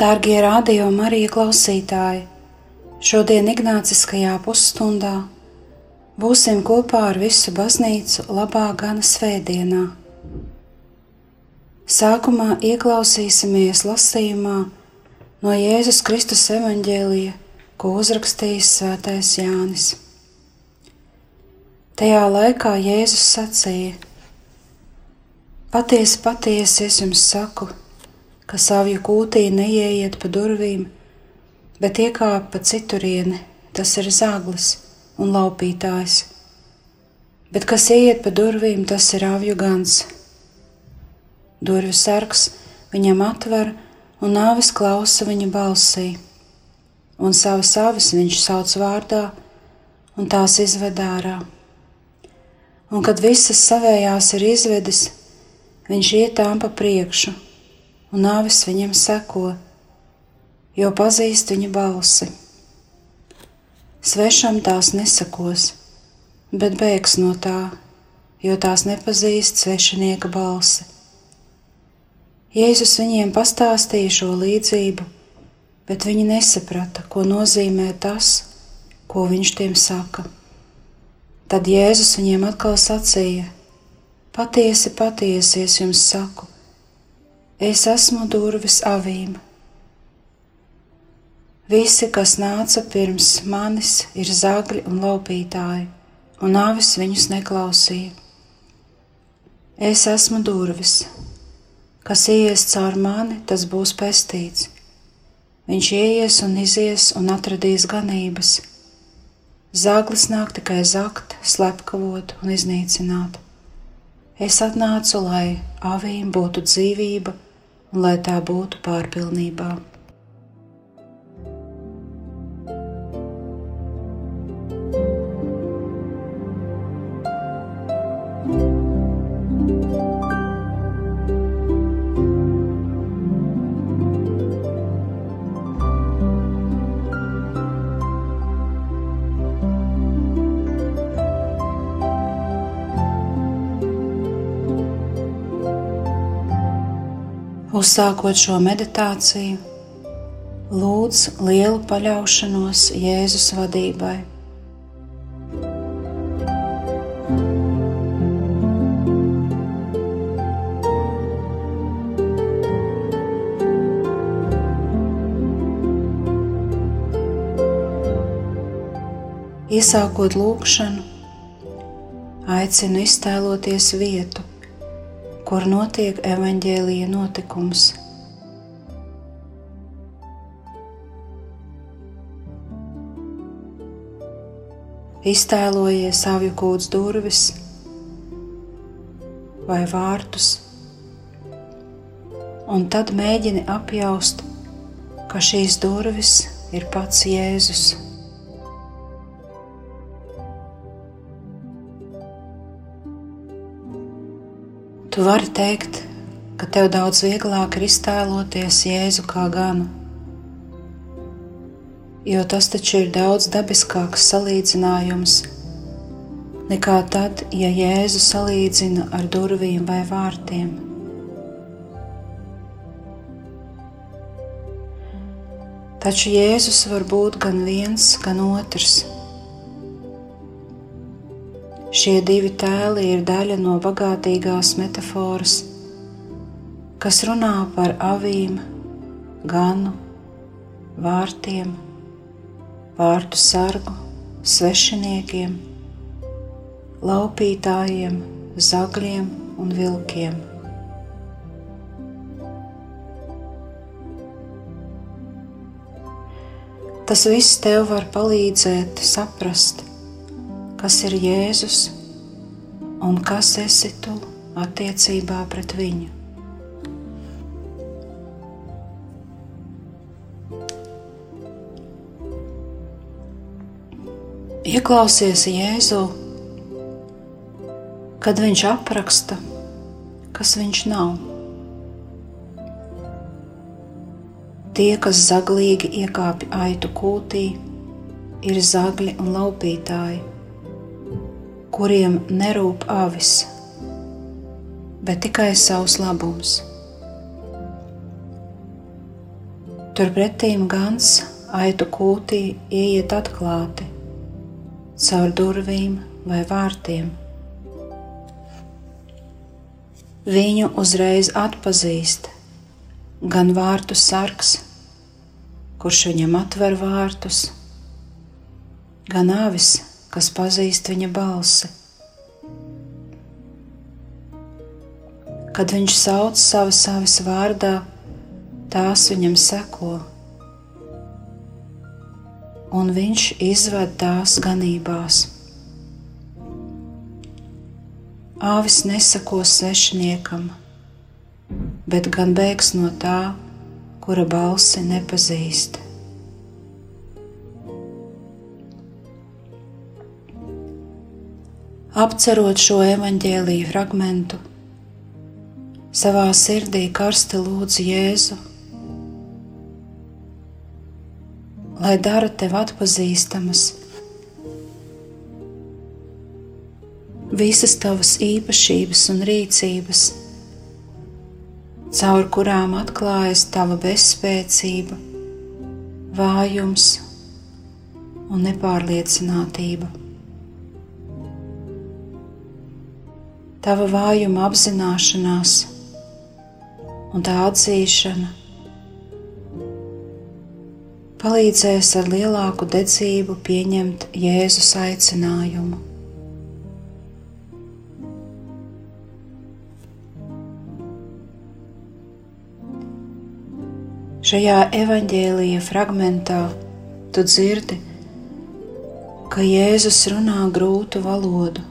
Dārgie radio Marija klausītāji, šodien Ignāciskajā pusstundā būsim kopā ar visu baznīcu labā gana svētdienā. Sākumā ieklausīsimies lasījumā no Jēzus Kristus evaņģēlija, ko uzrakstījis Svētais Jānis. Tajā laikā Jēzus sacīja: Patiesi, patiesi es jums saku, ka savju kūtī neieiet pa durvīm, bet iekāp pa citurieni, tas ir zāglis un laupītājs. Bet kas ieiet pa durvīm, tas ir avju gans. Durvju sargs viņam atver, un nāvis klausa viņa balsī, un savas avis viņš sauc vārdā, un tās izved ārā. Un kad visas savējās ir izvedis, viņš iet tām pa priekšu un nāvis viņam seko, jo pazīst viņa balsi. Svešam tās nesakos, bet bēgs no tā, jo tās nepazīst svešinieka balsi. Jēzus viņiem pastāstīja šo līdzību, bet viņi nesaprata, ko nozīmē tas, ko viņš tiem saka. Tad Jēzus viņiem atkal sacīja: Patiesi, patiesi es jums saku, Es esmu durvis avīm. Visi, kas nāca pirms manis, ir zagļi un laupītāji, un avis viņus neklausīja. Es esmu durvis. Kas ies caur mani, tas būs pestīts. Viņš ies un izies un atradīs ganības. Zaglis nāk tikai zakt, slepkavot un iznīcināt. Es atnācu, lai avīm būtu dzīvība un lai tā būtu pārpilnībā. Uzsākot šo meditāciju, lūdz lielu paļaušanos Jēzus vadībai. Iesākot lūkšanu, aicinu iztēloties vietu, kur notiek evaņģēlīja notikums. Iztēlojies avju kūts durvis vai vārtus, un tad mēģini apjaust, ka šīs durvis ir pats Jēzus. Tu vari teikt, ka tev daudz vieglāk ir iztēloties Jēzu kā ganu, jo tas taču ir daudz dabiskāks salīdzinājums nekā tad, ja Jēzu salīdzina ar durvīm vai vārtiem. Taču Jēzus var būt gan viens, gan otrs. Šie divi tēli ir daļa no bagātīgās metafāras, kas runā par avīm, ganu, vārtiem, vārtu sargu, svešiniekiem, laupītājiem, zagļiem un vilkiem. Tas viss tev var palīdzēt saprast, kas ir Jēzus un kas esi tu attiecībā pret viņu. Ieklausies Jēzu, kad viņš apraksta, kas viņš nav. Tie, kas zaglīgi iekāpj aitu kūtī, ir zagļi un laupītāji kuriem nerūp avis, bet tikai savs labums. Turpretīm gans aitu kūtī ieiet atklāti, caur durvīm vai vārtiem. Viņu uzreiz atpazīst gan vārtu sargs, kurš viņam atver vārtus, gan avis, kas pazīst viņa balsi. Kad viņš sauc savu savas vārdā, tās viņam seko, un viņš izved tās ganībās. Āvis nesako svešiniekam, bet gan bēgs no tā, kura balsi nepazīst. Apcerot šo evaņģēlīju fragmentu, savā sirdī karsti lūdzu Jēzu, lai dara tev atpazīstamas visas tavas īpašības un rīcības caur kurām atklājas tava bezspēcība, vājums un nepārliecinātība. Tava vājuma apzināšanās un tā atzīšana palīdzēs ar lielāku dedzību pieņemt Jēzus aicinājumu. Šajā evaņģēlīja fragmentā tu dzirdi, ka Jēzus runā grūtu valodu.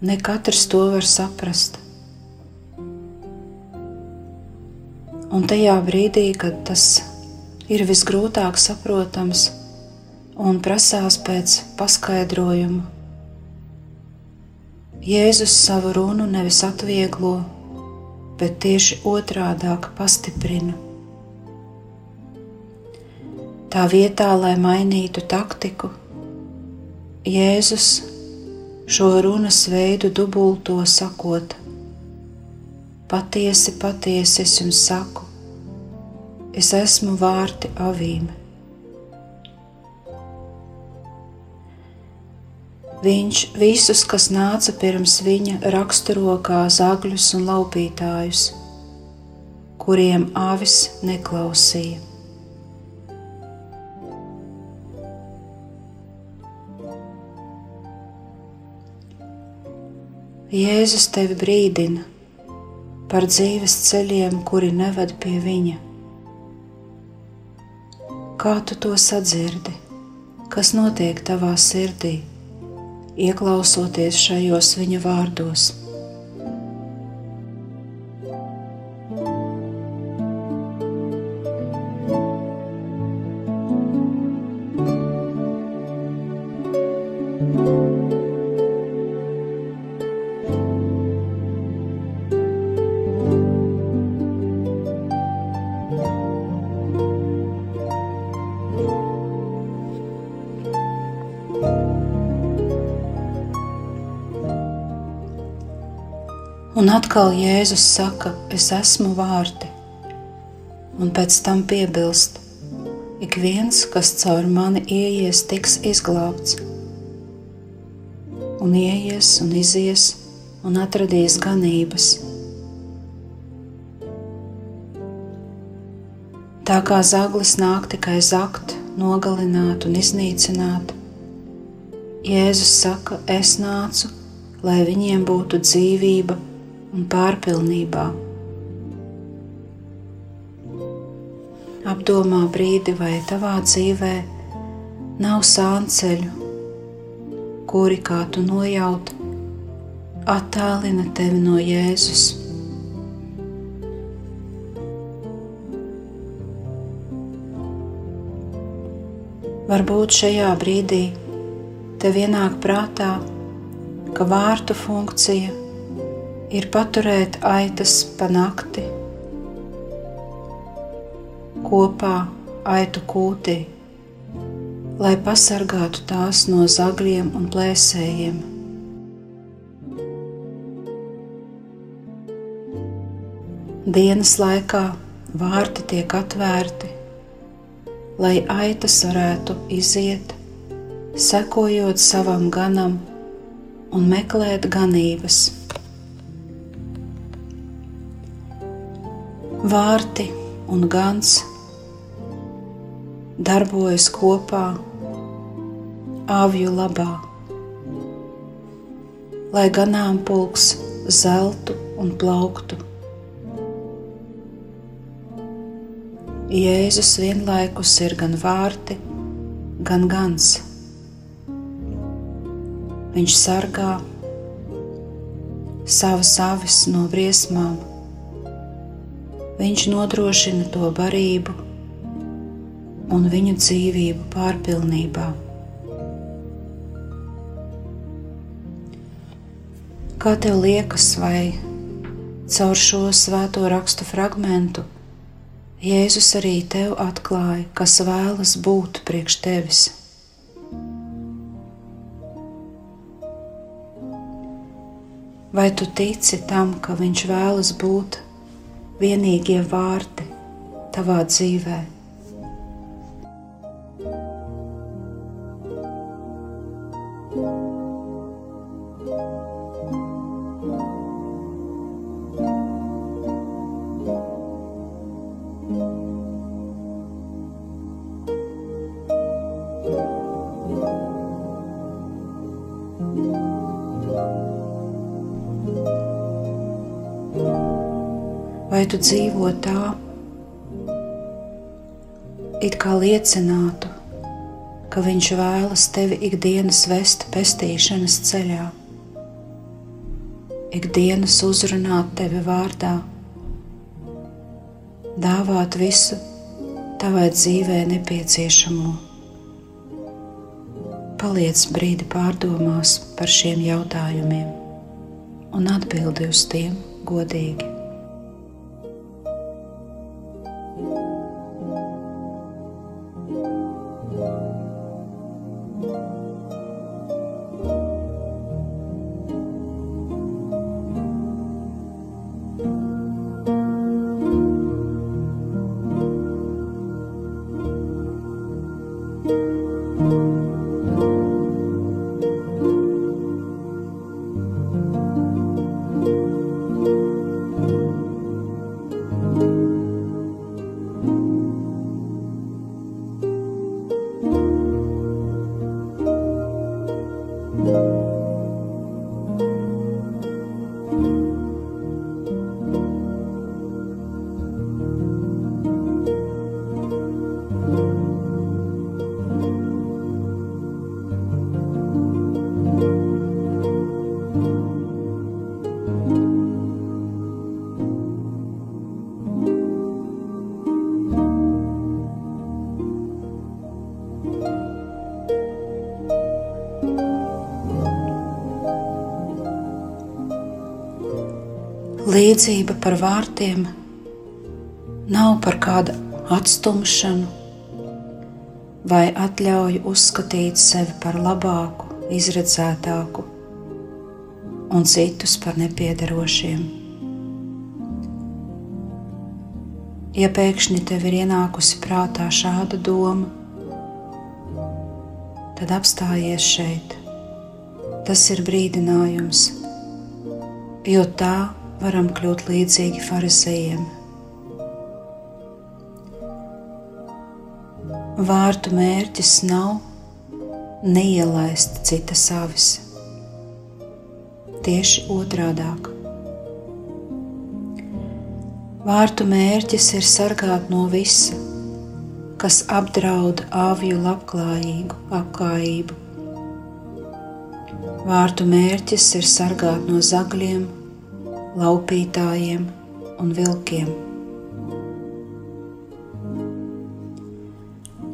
Ne katrs to var saprast. Un tajā brīdī, kad tas ir visgrūtāk saprotams un prasās pēc paskaidrojuma, Jēzus savu runu nevis atvieglo, bet tieši otrādāk pastiprina. Tā vietā, lai mainītu taktiku, Jēzus šo runas veidu dubulto sakot: Patiesi, patiesi es jums saku, es esmu vārti avīm. Viņš visus, kas nāca pirms viņa, raksturo kā zagļus un laupītājus, kuriem avis neklausīja. Jēzus tevi brīdina par dzīves ceļiem, kuri neved pie viņa. Kā tu to sadzirdi? Kas notiek tavā sirdī? ieklausoties šajos viņa vārdos. Atkal Jēzus saka, es esmu vārti, un pēc tam piebilst, ik viens, kas caur mani ieies, tiks izglābts, un ieies un izies un atradīs ganības. Tā kā zaglis nāk tikai zakt, nogalināt un iznīcināt, Jēzus saka, es nācu, lai viņiem būtu dzīvība un pārpilnībā. Apdomā brīdi, vai tavā dzīvē nav sānceļu, kuri, kā tu nojaut, attālina tevi no Jēzus. Varbūt šajā brīdī tev ienāk prātā, ka vārtu funkcija ir paturēt aitas pa nakti kopā aitu kūtī lai pasargātu tās no zagļiem un plēsējiem. Dienas laikā vārti tiek atvērti, lai aitas varētu iziet, sekojot savam ganam un meklēt ganības. Vārti un gans darbojas kopā avju labā, lai ganāmpulks zeltu un plauktu. Jēzus vienlaikus ir gan vārti, gan gans. Viņš sargā savas avis no briesmām, viņš nodrošina to barību un viņu dzīvību pārpilnībā. Kā tev liekas, vai caur šo svēto rakstu fragmentu Jēzus arī tev atklāja, kas vēlas būt priekš tevis. Vai tu tici tam, ka Viņš vēlas būt vienīgie vārti tavā dzīvēm? Vai tu dzīvo tā, it kā liecinātu, ka Viņš vēlas tevi ikdienas vest pestīšanas ceļā, ikdienas uzrunāt tevi vārdā, dāvāt visu tavai dzīvē nepieciešamo. Paliec brīdi pārdomās par šiem jautājumiem un atbildi uz tiem godīgi. Līdzība par vārtiem nav par kādu atstumšanu vai atļauju uzskatīt sevi par labāku, izredzētāku un citus par nepiederošiem. Ja pēkšņi tev ir ienākusi prātā šāda doma, tad apstājies šeit. Tas ir brīdinājums, jo tā varam kļūt līdzīgi farizējiem. Vārtu mērķis nav neielaist citas avis, tieši otrādāk. Vārtu mērķis ir sargāt no visa, kas apdraud avju labklājīgu apklājību. Vārtu mērķis ir sargāt no zagļiem laupītājiem un vilkiem.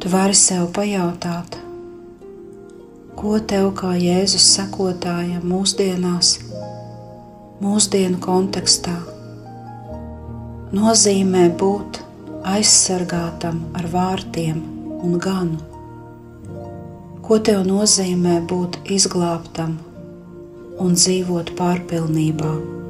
Tu vari sev pajautāt, ko tev kā Jēzus sekotājam mūsdienās, mūsdienu kontekstā, nozīmē būt aizsargātam ar vārtiem un ganu. ko tev nozīmē būt izglābtam un dzīvot pārpilnībā.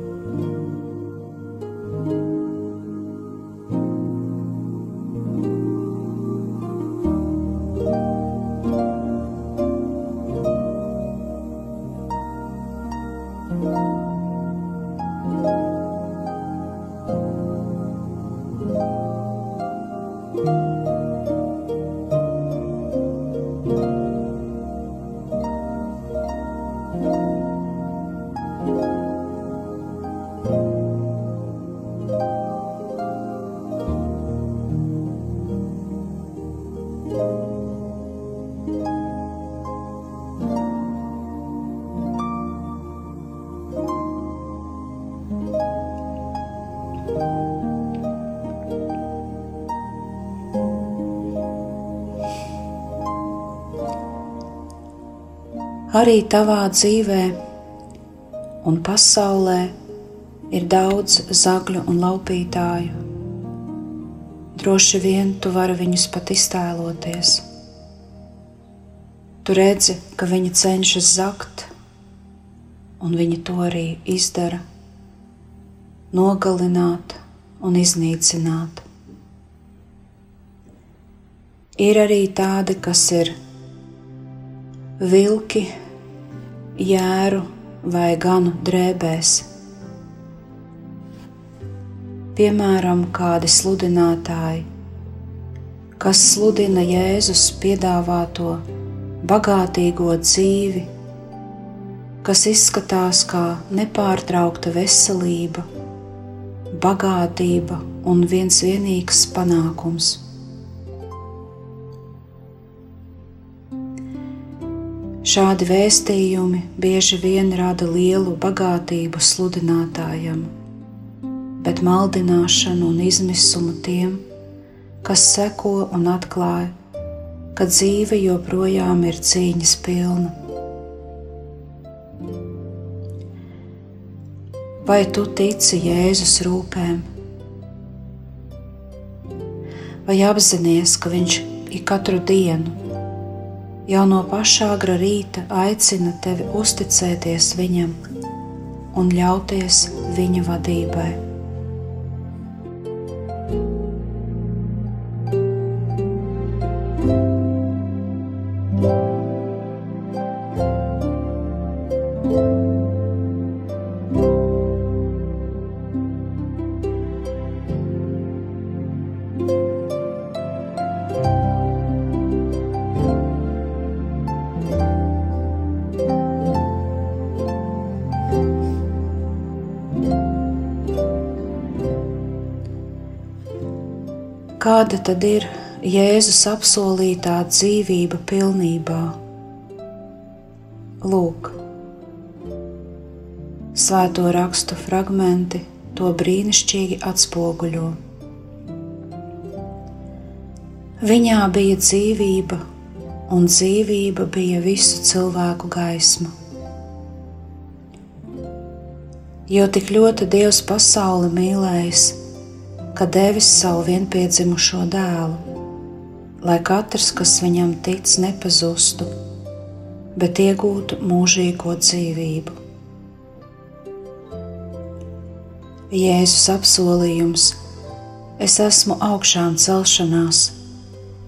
Arī tavā dzīvē un pasaulē ir daudz zagļu un laupītāju. Droši vien tu vari viņus pat iztēloties. Tu redzi, ka viņi cenšas zakt, un viņi to arī izdara - nogalināt un iznīcināt. Ir arī tādi, kas ir vilki, jēru vai ganu drēbēs. Piemēram, kādi sludinātāji, kas sludina Jēzus piedāvāto bagātīgo dzīvi, kas izskatās kā nepārtraukta veselība, bagātība un viens vienīgs panākums. Šādi vēstījumi bieži vien rada lielu bagātību sludinātājam, bet maldināšanu un izmisumu tiem, kas seko un atklāja, ka dzīve joprojām ir cīņas pilna. Vai tu tici Jēzus rūpēm? Vai apzinājies, ka Viņš ir katru dienu jau no pašā agra rīta aicina tevi uzticēties viņam un ļauties viņa vadībai. Kāda tad ir Jēzus apsolītā dzīvība pilnībā? Lūk, svēto rakstu fragmenti to brīnišķīgi atspoguļo. Viņā bija dzīvība, un dzīvība bija visu cilvēku gaisma. Jo tik ļoti Dievs pasauli mīlējis, ka devis savu vienpiedzimušo dēlu, lai katrs, kas viņam tic, nepazustu, bet iegūtu mūžīgo dzīvību. Jēzus apsolījums: Es esmu augšām celšanās,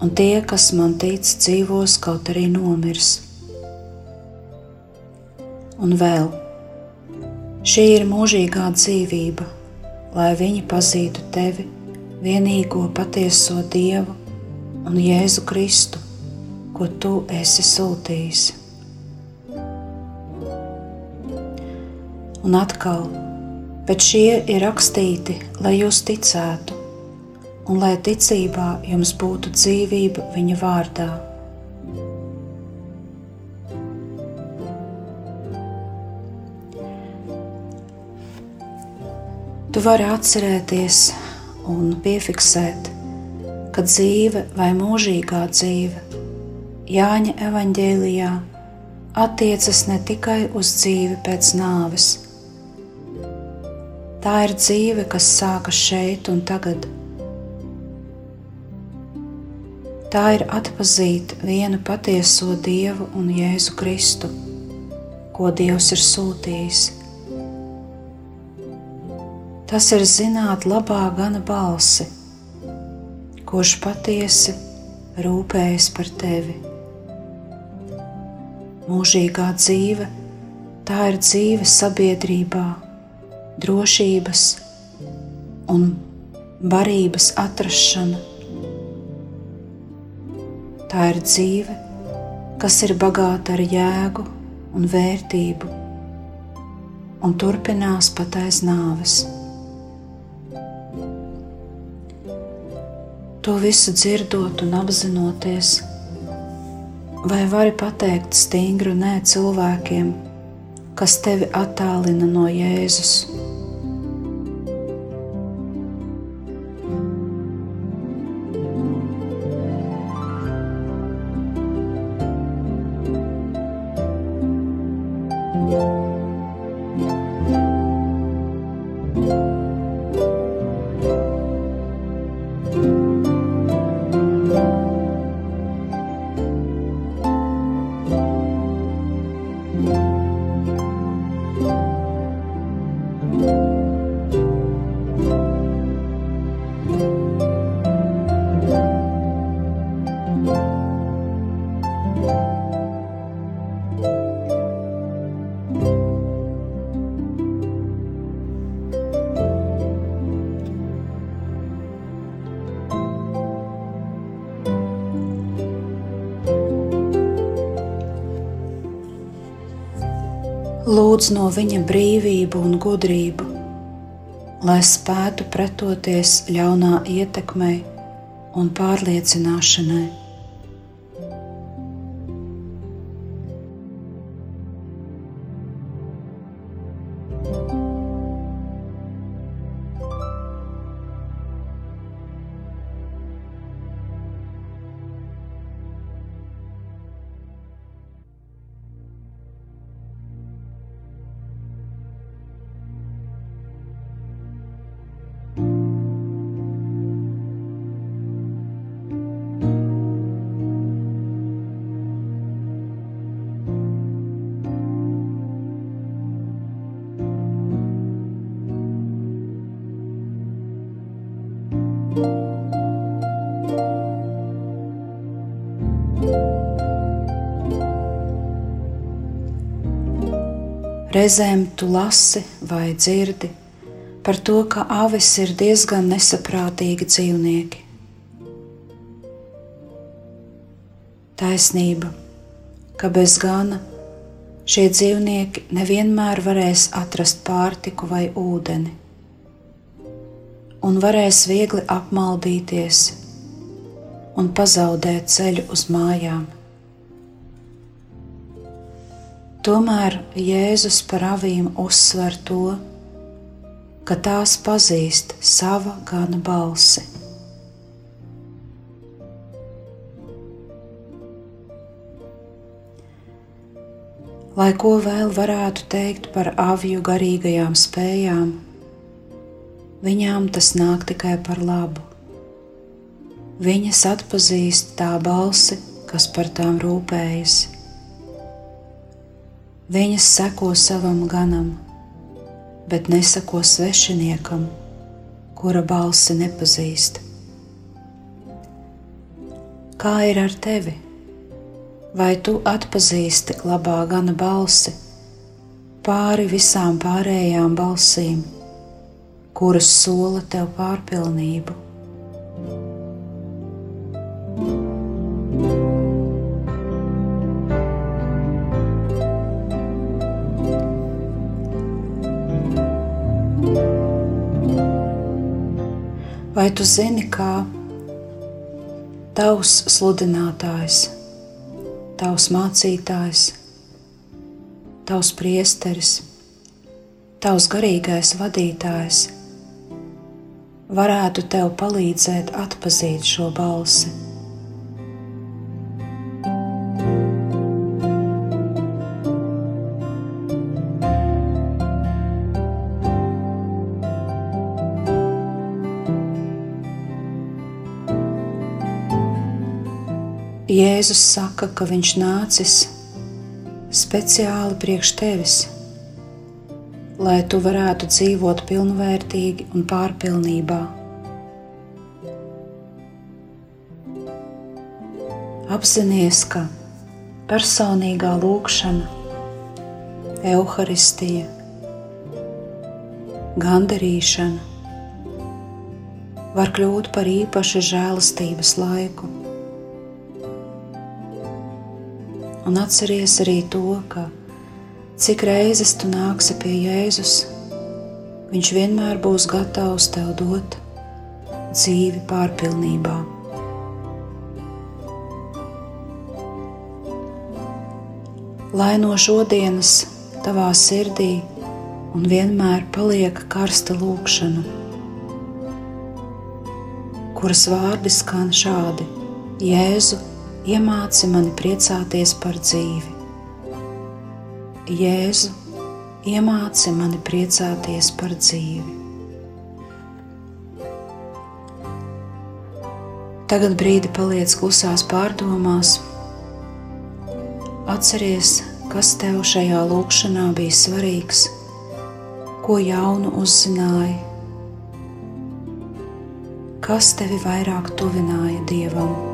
un tie, kas man tic, dzīvos kaut arī nomirs. Un vēl, šī ir mūžīgā dzīvība lai viņi pazītu tevi, vienīgo patieso Dievu un Jēzu Kristu, ko tu esi sūtījis. Un atkal, bet šie ir rakstīti, lai jūs ticētu, un lai ticībā jums būtu dzīvība viņa vārdā. Vari atcerēties un piefiksēt, ka dzīve vai mūžīgā dzīve Jāņa evanģēlijā attiecas ne tikai uz dzīvi pēc nāves. Tā ir dzīve, kas sākas šeit un tagad. Tā ir atpazīt vienu patieso Dievu un Jēzu Kristu, ko Dievs ir sūtījis. Tas ir zināt labā gana balsi, kurš patiesi rūpējas par tevi. Mūžīgā dzīve tā ir dzīve sabiedrībā, drošības un barības atrašana. Tā ir dzīve, kas ir bagāta ar jēgu un vērtību, un turpinās pat aiz nāves. To visu dzirdot un apzinoties, vai vari pateikt stingru nē cilvēkiem, kas tevi attālina no Jēzus? Lūdz no viņa brīvību un gudrību, lai spētu pretoties ļaunā ietekmei un pārliecināšanai. Reizēm tu lasi vai dzirdi par to, ka avis ir diezgan nesaprātīgi dzīvnieki. Taisnība, ka bez gana šie dzīvnieki nevienmēr varēs atrast pārtiku vai ūdeni, un varēs viegli apmaldīties un pazaudēt ceļu uz mājām. Tomēr Jēzus par avīm uzsver to, ka tās pazīst sava gana balsi. Lai ko vēl varētu teikt par aviju garīgajām spējām, viņām tas nāk tikai par labu. Viņas atpazīst tā balsi, kas par tām rūpējas Viņas seko savam ganam, bet neseko svešiniekam, kura balsi nepazīst. Kā ir ar tevi? Vai tu atpazīsti labā gana balsi pāri visām pārējām balsīm, kuras sola tev pārpilnību? Vai tu zini, kā tavs sludinātājs, tavs mācītājs, tavs priesteris, tavs garīgais vadītājs varētu tev palīdzēt atpazīt šo balsi? Jēzus saka, ka viņš nācis speciāli priekš tevis, lai tu varētu dzīvot pilnvērtīgi un pārpilnībā. Apzinies, ka personīgā lūkšana, evaharistija, gandarīšana var kļūt par īpašu žēlastības laiku. Un atceries arī to, ka cik reizes tu nāksi pie Jēzus, Viņš vienmēr būs gatavs tev dot dzīvi pārpilnībā. Lai no šodienas tavā sirdī un vienmēr paliek karsta lūkšana kuras vārdi skan šādi: Jēzu, iemāci mani priecāties par dzīvi. Jēzu, iemāci mani priecāties par dzīvi. Tagad brīdi paliec klusās pārdomās. Atceries, kas tev šajā lūkšanā bija svarīgs, ko jaunu uzzināji kas tevi vairāk tuvināja Dievam.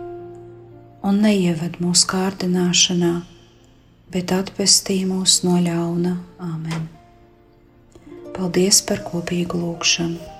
un neieved mūsu kārdināšanā, bet atpestī mūs no ļauna. Āmen! Paldies par kopīgu lūgšanu!